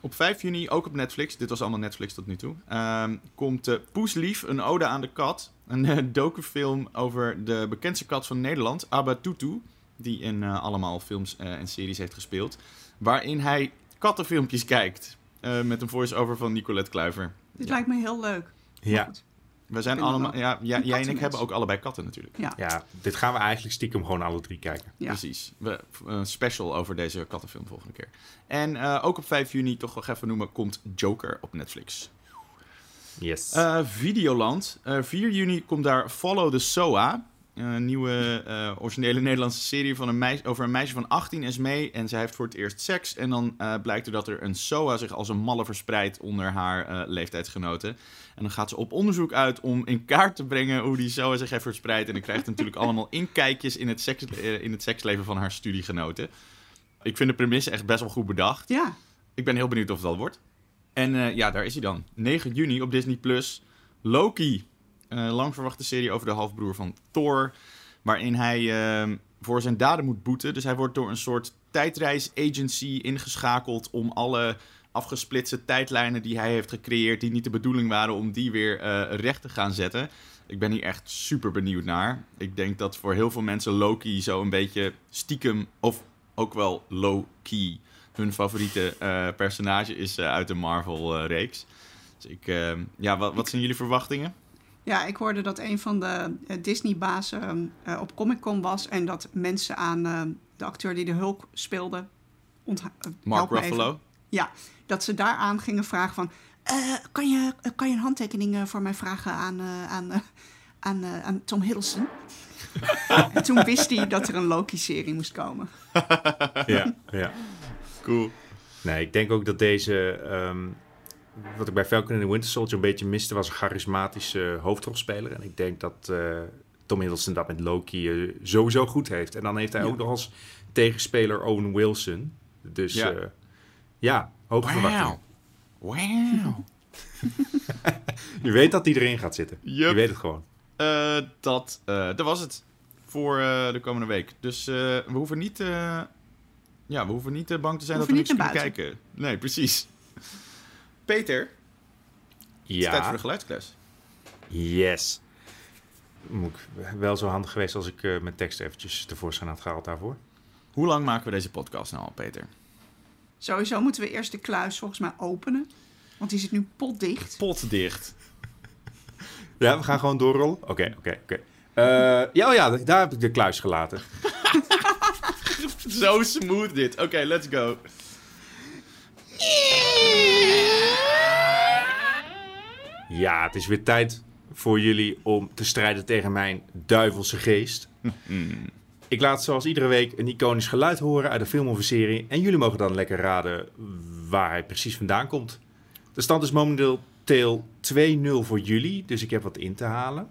Op 5 juni, ook op Netflix, dit was allemaal Netflix tot nu toe, ehm, komt eh Poeslief, een ode aan de kat. Een docufilm over de bekendste kat van Nederland, Abba Tutu. Die in allemaal films en series heeft gespeeld. Waarin hij kattenfilmpjes kijkt. eh, met een voice-over van Nicolette Kluiver. Dit Ja. lijkt me heel leuk. Ja. goed. We zijn allemaal, wel ja, jij en ik hebben ook allebei katten natuurlijk. Ja. ja, dit gaan we eigenlijk stiekem gewoon alle drie kijken. Ja. Precies. We, een special over deze kattenfilm volgende keer. En eh, ook op 5 juni, toch nog even noemen, komt Joker op Netflix. Yes. Eh, Videoland. Eh 4 juni komt daar Follow the SOA. Een nieuwe eh, originele Nederlandse serie van een meisje, over een meisje van 18 is mee. En zij heeft voor het eerst seks. En dan eh, blijkt er dat er een SOA zich als een malle verspreidt onder haar eh, leeftijdsgenoten. En dan gaat ze op onderzoek uit om in kaart te brengen hoe die SOA zich heeft verspreid. En dan krijgt natuurlijk allemaal inkijkjes in het, seks, eh, in het seksleven van haar studiegenoten. Ik vind de premisse echt best wel goed bedacht. Ja. Ik ben heel benieuwd of het al wordt. En eh, ja, daar is hij dan. 9 juni op Disney Plus. Loki. Een lang verwachte serie over de halfbroer van Thor. Waarin hij eh, voor zijn daden moet boeten. Dus hij wordt door een soort tijdreisagency ingeschakeld om alle afgesplitste tijdlijnen die hij heeft gecreëerd, die niet de bedoeling waren, om die weer eh, recht te gaan zetten. Ik ben hier echt super benieuwd naar. Ik denk dat voor heel veel mensen Loki zo een beetje stiekem, of ook wel low-key, hun favoriete eh, personage is eh, uit de Marvel-reeks. dus ik, eh, ja, wat, wat zijn jullie verwachtingen? Ja, ik hoorde dat een van de eh, Disney-bazen eh, op Comic Con was en dat mensen aan eh, de acteur die de Hulk speelde, ontha- eh, Mark. Ruffalo? Ja, dat ze daaraan gingen vragen van, eh, kan, je, kan je een handtekening eh, voor mij vragen aan, eh, aan, eh, aan, eh, aan Tom Hiddleston? en toen wist hij dat er een Loki-serie moest komen. ja, ja. Cool. Nee, ik denk ook dat deze... ehm, wat ik bij Falcon and the Winter Soldier een beetje miste... was een charismatische hoofdrolspeler. En ik denk dat eh, Tom Hiddleston dat met Loki eh, sowieso goed heeft. En dan heeft hij Ja. ook nog als tegenspeler Owen Wilson. Dus Ja. ja, hoge verwachtingen. Wauw. Je weet dat die erin gaat zitten. Je weet het gewoon. Eh, dat, eh, dat was het voor eh, de komende week. Dus eh, we hoeven niet, eh, ja, we hoeven niet eh, bang te zijn We dat we niks niet kunnen kijken. Nee, precies. Peter, het is tijd voor Ja, de geluidskles. yes. Moet ik wel zo handig geweest als ik eh, mijn tekst eventjes tevoorschijn had gehaald daarvoor. Hoe lang maken we deze podcast nou al, Peter? Sowieso moeten we eerst de kluis volgens mij openen, want die zit nu potdicht. Potdicht. Ja, we gaan gewoon doorrollen. Oké, oké, oké. Eh, ja, oh ja, daar heb ik de kluis gelaten. Zo smooth dit. Oké, let's go. Ja, het is weer tijd voor jullie om te strijden tegen mijn duivelse geest. Ik laat zoals iedere week een iconisch geluid horen uit een film of een serie. En jullie mogen dan lekker raden waar hij precies vandaan komt. De stand is momenteel 2-0 voor jullie, dus ik heb wat in te halen.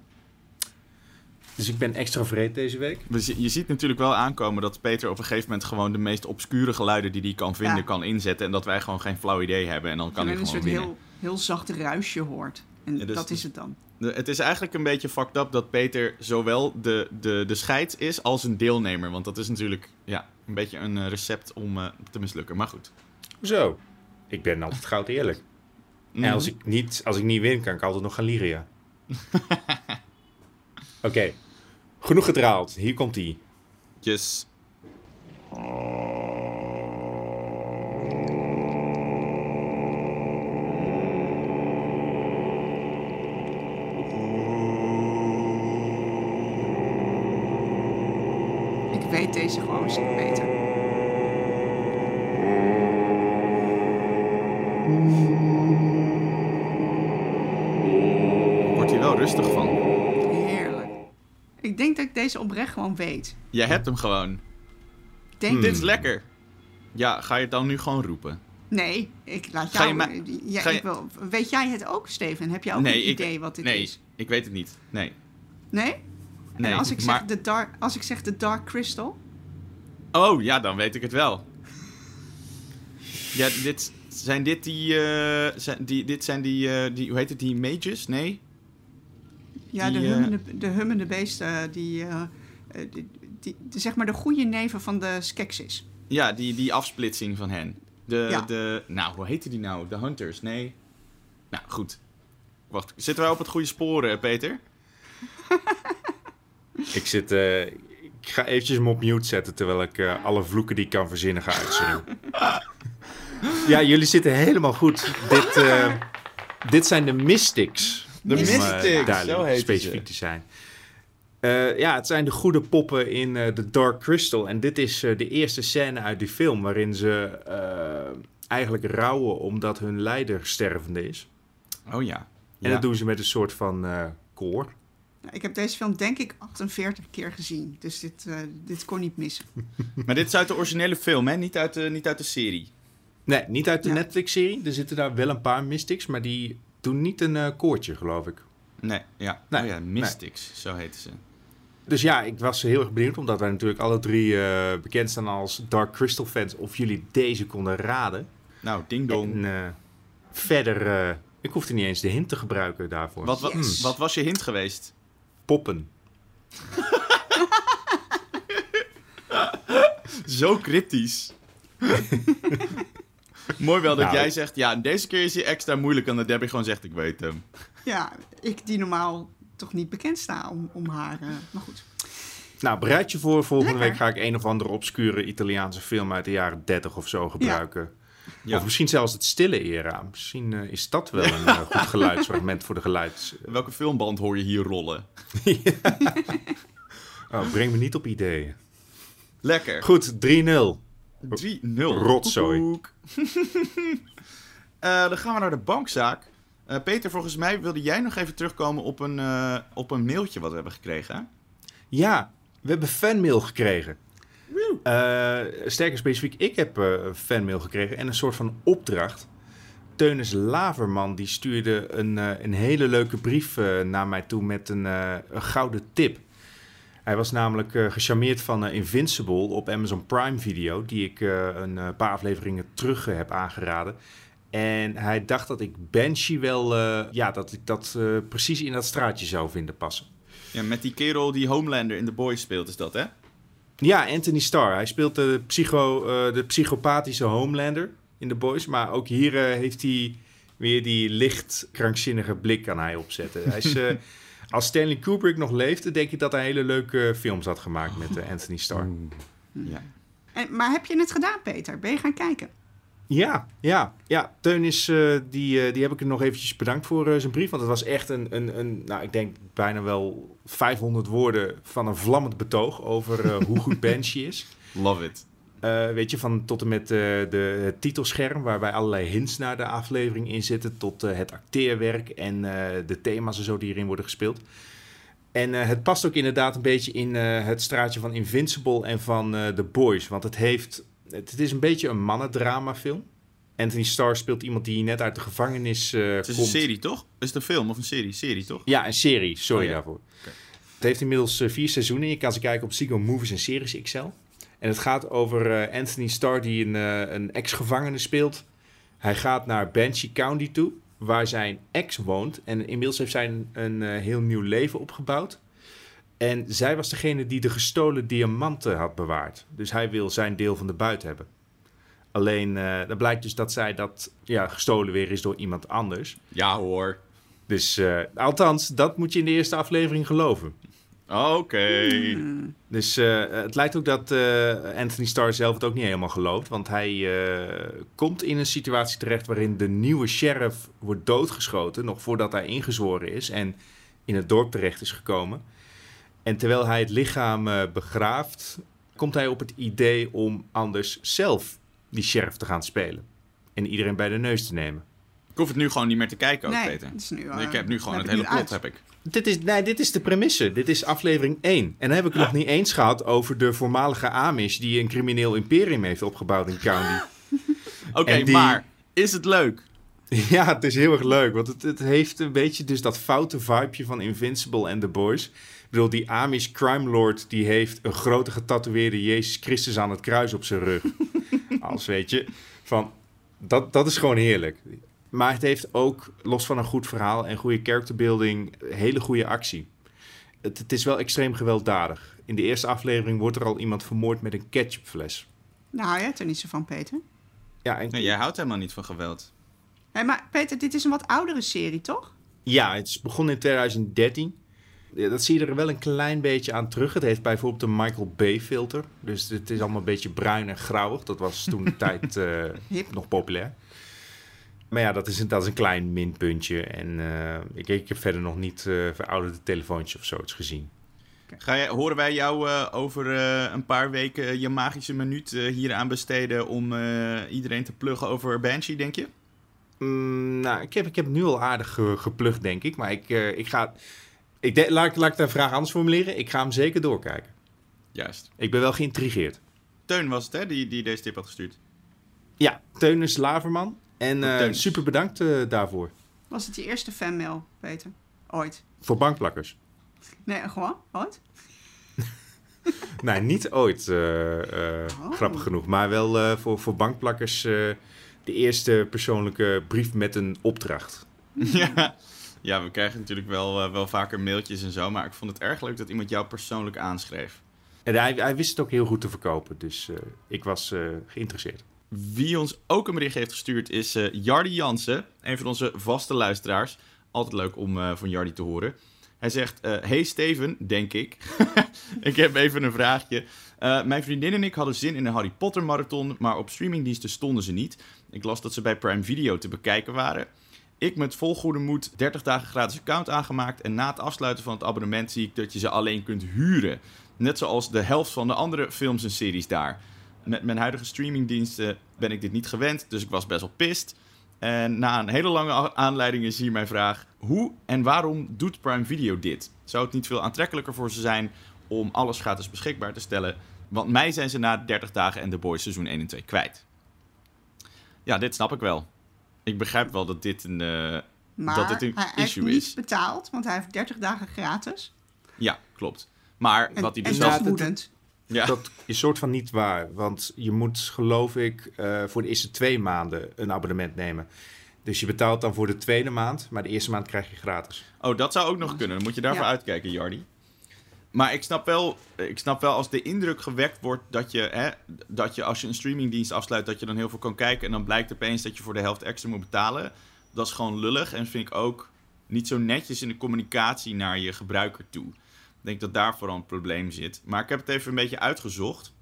Dus ik ben extra vreed deze week. Dus je, je ziet natuurlijk wel aankomen dat Peter op een gegeven moment gewoon de meest obscure geluiden die hij kan vinden, Ja. kan inzetten. En dat wij gewoon geen flauw idee hebben. En dan kan en hij een gewoon soort winnen. heel, heel zacht ruisje hoort. En Ja, dus- dat is het dan. Het is eigenlijk een beetje fucked up dat Peter zowel de, de, de scheid is als een deelnemer. Want dat is natuurlijk ja, een beetje een eh, recept om eh, te mislukken. Maar goed. Zo. Ik ben altijd goud eerlijk. Mhm. En als ik, niet, als ik niet win, kan ik altijd nog gaan liegen, ja. Oké. Genoeg gedraald. Hier komt ie. Yes. Ik weet deze gewoon beter. Wordt hier wel rustig van. Heerlijk. Ik denk dat ik deze oprecht gewoon weet. Jij hebt hem gewoon. Denk Hmm. Dit is lekker. Ja, ga je het dan nu gewoon roepen? Nee, ik laat jou... mij- ja, ik wil, weet jij het ook, Steven? Heb je ook nee, een ik, idee wat dit nee, is? ik weet het niet. Nee. Nee? Nee en als ik, maar... zeg de dark, als ik zeg de Dark Crystal? Oh, ja, dan weet ik het wel. Ja, dit zijn dit die, eh, zijn die, dit zijn die, eh, die, hoe heet het, die mages? Nee? Ja, Die, de, eh, hummende, de hummende beesten, die, die, die- zeg maar de goede neven van de Skeksis. Ja, die, die afsplitsing van hen. De, Ja. de, nou, hoe heette die nou? De Hunters? Nee. Nou, goed. Wacht, zitten wij op het goede spoor, eh, Peter? Ik zit... eh, ik ga eventjes hem op mute zetten... terwijl ik eh, alle vloeken die ik kan verzinnen ga ja, jullie zitten helemaal goed. Dit, eh, dit zijn de Mystics. De Mystics, zo heet specifiek ze. te zijn. Ja, het zijn de goede poppen in The Dark Crystal. En dit is de eerste scène uit die film... waarin ze eigenlijk rouwen omdat hun leider stervende is. Oh ja. En Ja. dat doen ze met een soort van koor. Nou, ik heb deze film denk ik 48 keer gezien, dus dit, eh, dit kon niet missen. Maar dit is uit de originele film, hè? Niet uit de, niet uit de serie. Nee, niet uit de Ja. Netflix-serie. Er zitten daar wel een paar Mystics, maar die doen niet een eh, koortje, geloof ik. Nee, ja. Nee, oh ja, Mystics, zo heten ze. Dus ja, ik was heel erg benieuwd, omdat wij natuurlijk alle drie eh, bekend staan als Dark Crystal fans, of jullie deze konden raden. Nou, ding dong. En eh, verder, eh, ik hoefde niet eens de hint te gebruiken daarvoor. Wat, wat, Yes. wat was je hint geweest? Poppen. Zo cryptisch. Mooi wel dat Nou, jij zegt, ja, deze keer is hij extra moeilijk en dat Debbie gewoon zegt, ik weet hem. Ja, ik die normaal toch niet bekend sta om, om haar... eh, maar goed. Nou, bereid je voor. Volgende Lekker. week ga ik een of andere obscure Italiaanse film uit de jaren 30 of zo gebruiken. Ja. Of misschien zelfs het stille era. Misschien eh, is dat wel een eh, goed geluidsfragment voor de geluids... Welke filmband hoor je hier rollen? Oh, breng me niet op ideeën. Lekker. Goed, 3-0. 3-0. Rotzooi. Eh, dan gaan we naar de bankzaak. Peter, volgens mij wilde jij nog even terugkomen op een, op een mailtje wat we hebben gekregen. Ja, we hebben fanmail gekregen. Eh, sterker specifiek, ik heb een fanmail gekregen en een soort van opdracht. Teunis Laverman die stuurde een, eh, een hele leuke brief naar mij toe met een, een gouden tip. Hij was namelijk gecharmeerd van Invincible op Amazon Prime Video, die ik een paar afleveringen terug heb aangeraden. En hij dacht dat ik Banshee wel, ja, dat ik dat precies in dat straatje zou vinden passen. Ja, met die kerel die Homelander in The Boys speelt, is dat hè? Ja, Anthony Starr. Hij speelt de, psycho, eh, de psychopathische Homelander in The Boys. Maar ook hier eh, heeft hij weer die licht krankzinnige blik kan hij opzetten. Hij is, eh, als Stanley Kubrick nog leefde, denk ik dat hij hele leuke films had gemaakt met Anthony Starr. Ja. En, maar heb je het gedaan, Peter? Ben je gaan kijken? Ja, ja, ja. Teun is, eh, die, eh, die heb ik er nog eventjes bedankt voor eh, zijn brief. Want het was echt een, een, een, nou ik denk bijna wel 500 woorden van een vlammend betoog over hoe goed Banshee is. Love it. weet je, van tot en met de, het titelscherm, waarbij allerlei hints naar de aflevering in zitten, tot het acteerwerk en de thema's en zo die erin worden gespeeld. En het past ook inderdaad een beetje in het straatje van Invincible en van The Boys. Want het heeft het, is een beetje een mannendramafilm. Anthony Starr speelt iemand die net uit de gevangenis uh, Het is een serie, toch? Is het een film of een serie? Serie, toch? Ja, een serie. Sorry oh, daarvoor. Het heeft inmiddels uh, vier seizoenen. Je kan ze kijken op Psycho Movies en Series XL. En het gaat over uh, Anthony Starr die een, een ex-gevangene speelt. Hij gaat naar Banshee County toe, waar zijn ex woont. En inmiddels heeft zij een, een heel nieuw leven opgebouwd. En zij was degene die de gestolen diamanten had bewaard. Dus hij wil zijn deel van de buit hebben. Alleen, uh, dan blijkt dus dat zij dat ja, gestolen weer is door iemand anders. Ja hoor. Dus, uh, althans, dat moet je in de eerste aflevering geloven. Oké. Hmm. Dus uh, het lijkt ook dat Anthony Starr zelf het ook niet helemaal gelooft. Want hij komt in een situatie terecht waarin de nieuwe sheriff wordt doodgeschoten. Nog voordat hij ingezworen is en in het dorp terecht is gekomen. En terwijl hij het lichaam uh, begraaft, komt hij op het idee om anders zelf die sheriff te gaan spelen. En iedereen bij de neus te nemen. Ik hoef het nu gewoon niet meer te kijken ook, nee, Peter. Is nu, uh, ik heb nu gewoon het hele plot, heb ik. Dit is, nee, dit is de premisse. Dit is aflevering 1. En dan heb ik het nog niet eens gehad over de voormalige Amish... die een crimineel imperium heeft opgebouwd in County. Oké, maar is het leuk? Ja, het is heel erg leuk. Want het, het heeft een beetje dus dat foute vibeje van Invincible en The Boys bedoel, die Amish crime lord die heeft een grote getatoeëerde Jezus Christus aan het kruis op zijn rug. Als weet je, van, dat, dat is gewoon heerlijk. Maar het heeft ook, los van een goed verhaal en goede characterbuilding, hele goede actie. Het, het is wel extreem gewelddadig. In de eerste aflevering wordt er al iemand vermoord met een ketchupfles. Nou, hou jij er niet zo van, Peter? Ja, en... nee, jij houdt helemaal niet van geweld. Nee, maar Peter, dit is een wat oudere serie, toch? Ja, het is begonnen in 2013 dat zie je er wel een klein beetje aan terug. Het heeft bijvoorbeeld een Michael Bay filter. Dus het is allemaal een beetje bruin en grauwig. Dat was toen de tijd uh, nog populair. Maar ja, dat is een, dat is een klein minpuntje. En uh, ik, ik heb verder nog niet uh, verouderde telefoontjes of zoiets gezien. Ga je, horen wij jou over een paar weken je magische minuut hier aan besteden om iedereen te pluggen over Banshee, denk je? Mm, nou, ik heb, ik heb nu al aardig geplukt, denk ik. Maar ik, ik ga ik de, laat, laat ik de vraag anders formuleren. Ik ga hem zeker doorkijken. Juist. Ik ben wel geïntrigeerd. Teun was het, hè, die, die deze tip had gestuurd? Ja, Teun is Laverman. En uh, super bedankt uh, daarvoor. Was het je eerste fanmail, Peter? Ooit? Voor bankplakkers? Nee, gewoon? Ooit? nee, niet ooit, uh, oh. grappig genoeg. Maar wel voor, voor bankplakkers de eerste persoonlijke brief met een opdracht. ja. Ja, we krijgen natuurlijk wel, uh, wel vaker mailtjes en zo. Maar ik vond het erg leuk dat iemand jou persoonlijk aanschreef. En hij, hij wist het ook heel goed te verkopen. Dus uh, ik was uh, geïnteresseerd. Wie ons ook een bericht heeft gestuurd is Jardi Jansen. Een van onze vaste luisteraars. Altijd leuk om van Jardi te horen. Hij zegt: Hey Steven, denk ik. ik heb even een vraagje. mijn vriendin en ik hadden zin in een Harry Potter marathon. Maar op streamingdiensten stonden ze niet. Ik las dat ze bij Prime Video te bekijken waren. Ik met vol goede moed 30 dagen gratis account aangemaakt. En na het afsluiten van het abonnement zie ik dat je ze alleen kunt huren. Net zoals de helft van de andere films en series daar. Met mijn huidige streamingdiensten ben ik dit niet gewend, dus ik was best wel pist. En na een hele lange aanleiding is hier mijn vraag: hoe en waarom doet Prime Video dit? Zou het niet veel aantrekkelijker voor ze zijn om alles gratis beschikbaar te stellen? Want mij zijn ze na 30 dagen en The Boys seizoen 1 en 2 kwijt. Ja, dit snap ik wel ik begrijp wel dat dit een, uh, maar dat dit een hij issue heeft is. niet betaald, want hij heeft 30 dagen gratis. Ja, klopt. Maar En, wat hij en dus dat wel... is. Ja. Dat is soort van niet waar. Want je moet, geloof ik, eh, voor de eerste twee maanden een abonnement nemen. Dus je betaalt dan voor de tweede maand, maar de eerste maand krijg je gratis. Oh, dat zou ook nog kunnen. Dan moet je daarvoor Ja. uitkijken, Jardi. Maar ik snap, wel, ik snap wel als de indruk gewekt wordt dat je, hè, dat je als je een streamingdienst afsluit, dat je dan heel veel kan kijken. En dan blijkt opeens dat je voor de helft extra moet betalen. Dat is gewoon lullig en vind ik ook niet zo netjes in de communicatie naar je gebruiker toe. Ik denk dat daar vooral een probleem zit. Maar ik heb het even een beetje uitgezocht.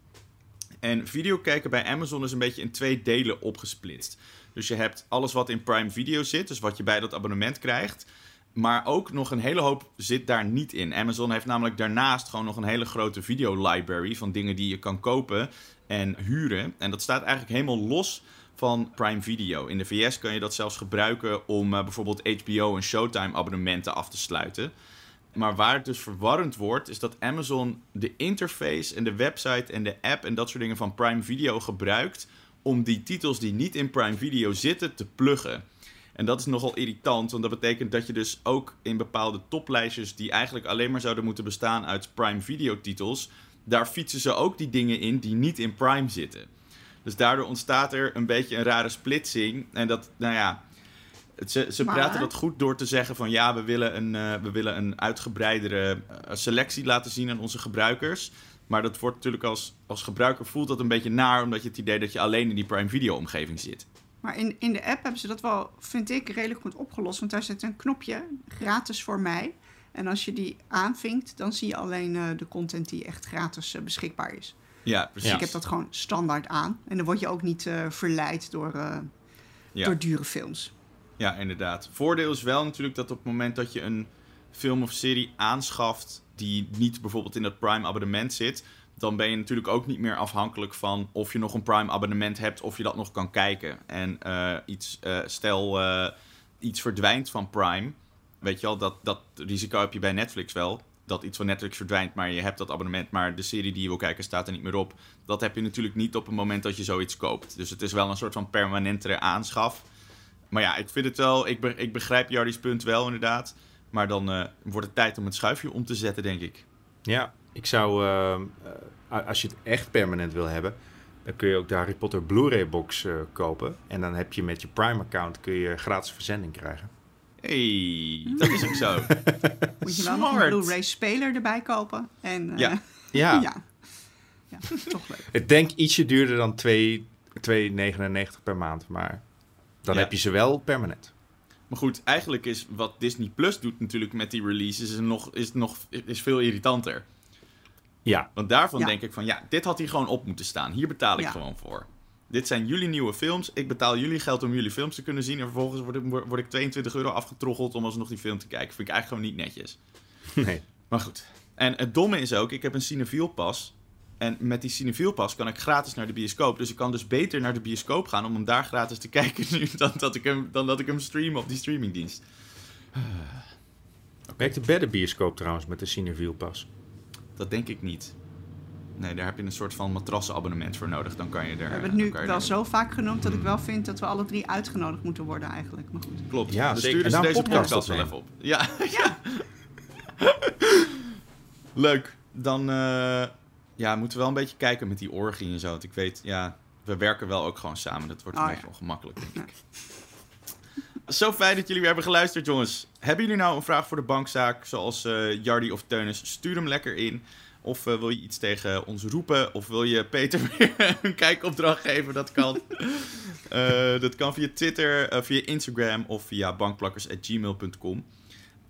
En video kijken bij Amazon is een beetje in twee delen opgesplitst. Dus je hebt alles wat in Prime Video zit, dus wat je bij dat abonnement krijgt. Maar ook nog een hele hoop zit daar niet in. Amazon heeft namelijk daarnaast gewoon nog een hele grote video-library van dingen die je kan kopen en huren. En dat staat eigenlijk helemaal los van Prime Video. In de VS kan je dat zelfs gebruiken om uh, bijvoorbeeld HBO en Showtime abonnementen af te sluiten. Maar waar het dus verwarrend wordt, is dat Amazon de interface en de website en de app en dat soort dingen van Prime Video gebruikt om die titels die niet in Prime Video zitten te pluggen. En dat is nogal irritant, want dat betekent dat je dus ook in bepaalde toplijstjes die eigenlijk alleen maar zouden moeten bestaan uit Prime Video titels, daar fietsen ze ook die dingen in die niet in Prime zitten. Dus daardoor ontstaat er een beetje een rare splitsing. En dat, nou ja, ze, ze praten dat goed door te zeggen van ja, we willen een, uh, we willen een uitgebreidere uh, selectie laten zien aan onze gebruikers. Maar dat wordt natuurlijk als, als gebruiker voelt dat een beetje naar, omdat je het idee dat je alleen in die Prime Video omgeving zit. Maar in, in de app hebben ze dat wel, vind ik, redelijk goed opgelost. Want daar zit een knopje, gratis voor mij. En als je die aanvinkt, dan zie je alleen uh, de content die echt gratis uh, beschikbaar is. Ja, precies. Dus ik heb dat gewoon standaard aan. En dan word je ook niet uh, verleid door, ja. door dure films. Ja, inderdaad. Voordeel is wel natuurlijk dat op het moment dat je een film of serie aanschaft die niet bijvoorbeeld in dat Prime abonnement zit, dan ben je natuurlijk ook niet meer afhankelijk van of je nog een Prime abonnement hebt of je dat nog kan kijken. En uh, iets, uh, stel uh, iets verdwijnt van Prime, weet je al, dat, dat risico heb je bij Netflix wel. Dat iets van Netflix verdwijnt, maar je hebt dat abonnement, maar de serie die je wil kijken staat er niet meer op. Dat heb je natuurlijk niet op het moment dat je zoiets koopt. Dus het is wel een soort van permanentere aanschaf. Maar ja, ik vind het wel, ik, ik begrijp Jardy's punt wel inderdaad. Maar dan wordt het tijd om het schuifje om te zetten, denk ik. Ja, ik zou, uh, als je het echt permanent wil hebben, dan kun je ook de Harry Potter Blu-ray box uh, kopen. En dan heb je met je Prime-account kun je gratis verzending krijgen. hey, dat is ook zo. Moet je wel nog een Blu-ray speler erbij kopen. En, uh, ja. Ja. ja. ja. toch leuk. Ik denk ietsje duurder dan 2,99 per maand, maar dan ja. heb je ze wel permanent. Maar goed, eigenlijk is wat Disney Plus doet natuurlijk met die releases is nog, is nog is veel irritanter. Ja. Want daarvan ja. denk ik van, ja, dit had hier gewoon op moeten staan. Hier betaal ik ja. gewoon voor. Dit zijn jullie nieuwe films. Ik betaal jullie geld om jullie films te kunnen zien. En vervolgens word ik, word ik 22 euro afgetroggeld om alsnog die film te kijken. Vind ik eigenlijk gewoon niet netjes. Nee. Maar goed. En het domme is ook, ik heb een Cinefiel pas. En met die Cinefiel pas kan ik gratis naar de bioscoop. Dus ik kan dus beter naar de bioscoop gaan om hem daar gratis te kijken nu dan dat ik hem, dan dat ik hem stream op die streamingdienst. Werkt de bij de bioscoop trouwens met de Cinefiel pas? Dat denk ik niet. Nee, daar heb je een soort van matrassenabonnement voor nodig. Dan kan je er. We hebben het nu wel er... zo vaak genoemd dat ik wel vind dat we alle drie uitgenodigd moeten worden eigenlijk. Maar goed. Klopt. Ja, dus zeker. stuur dus deze podcast, wel even op. Ja. ja. Leuk. Dan uh, ja, moeten we wel een beetje kijken met die orgie en zo. Want ik weet, ja, we werken wel ook gewoon samen. Dat wordt oh, een beetje ja. ongemakkelijk, denk ik. Zo fijn dat jullie weer hebben geluisterd, jongens. Hebben jullie nou een vraag voor de bankzaak, zoals uh, Jardy of Teunis? Stuur hem lekker in. Of uh, wil je iets tegen ons roepen? Of wil je Peter weer een kijkopdracht geven? Dat kan. uh, dat kan via Twitter, via Instagram of via bankplakkers.gmail.com.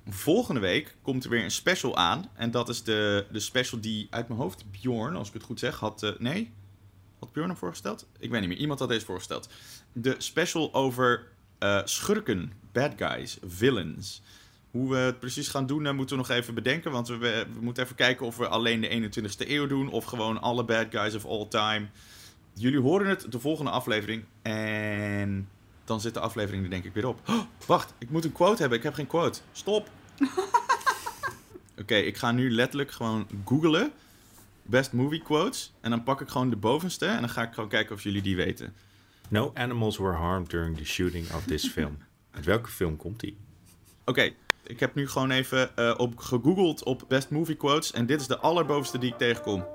Volgende week komt er weer een special aan. En dat is de, de special die uit mijn hoofd Bjorn, als ik het goed zeg, had... nee? Had Bjorn hem voorgesteld? Ik weet niet meer. Iemand had deze voorgesteld. De special over uh, schurken, bad guys, villains. Hoe we het precies gaan doen, uh, moeten we nog even bedenken. Want we, we, moeten even kijken of we alleen de 21ste eeuw doen. Of gewoon alle bad guys of all time. Jullie horen het de volgende aflevering. En dan zit de aflevering er denk ik weer op. Oh, wacht, ik moet een quote hebben. Ik heb geen quote. Stop. Oké, okay, ik ga nu letterlijk gewoon googlen. Best movie quotes. En dan pak ik gewoon de bovenste. En dan ga ik gewoon kijken of jullie die weten. No animals were harmed during the shooting of this film. Uit welke film komt die? Oké, okay, ik heb nu gewoon even uh, op gegoogeld op best movie quotes. En dit is de allerbovenste die ik tegenkom.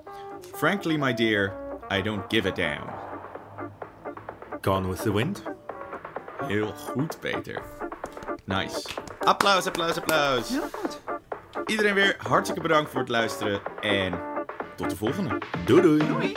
Frankly, my dear, I don't give a damn. Gone with the Wind? Heel goed, Peter. Nice. Applaus, applaus, applaus. Heel goed. Iedereen weer hartstikke bedankt voor het luisteren. En tot de volgende. Doei doei. Doei.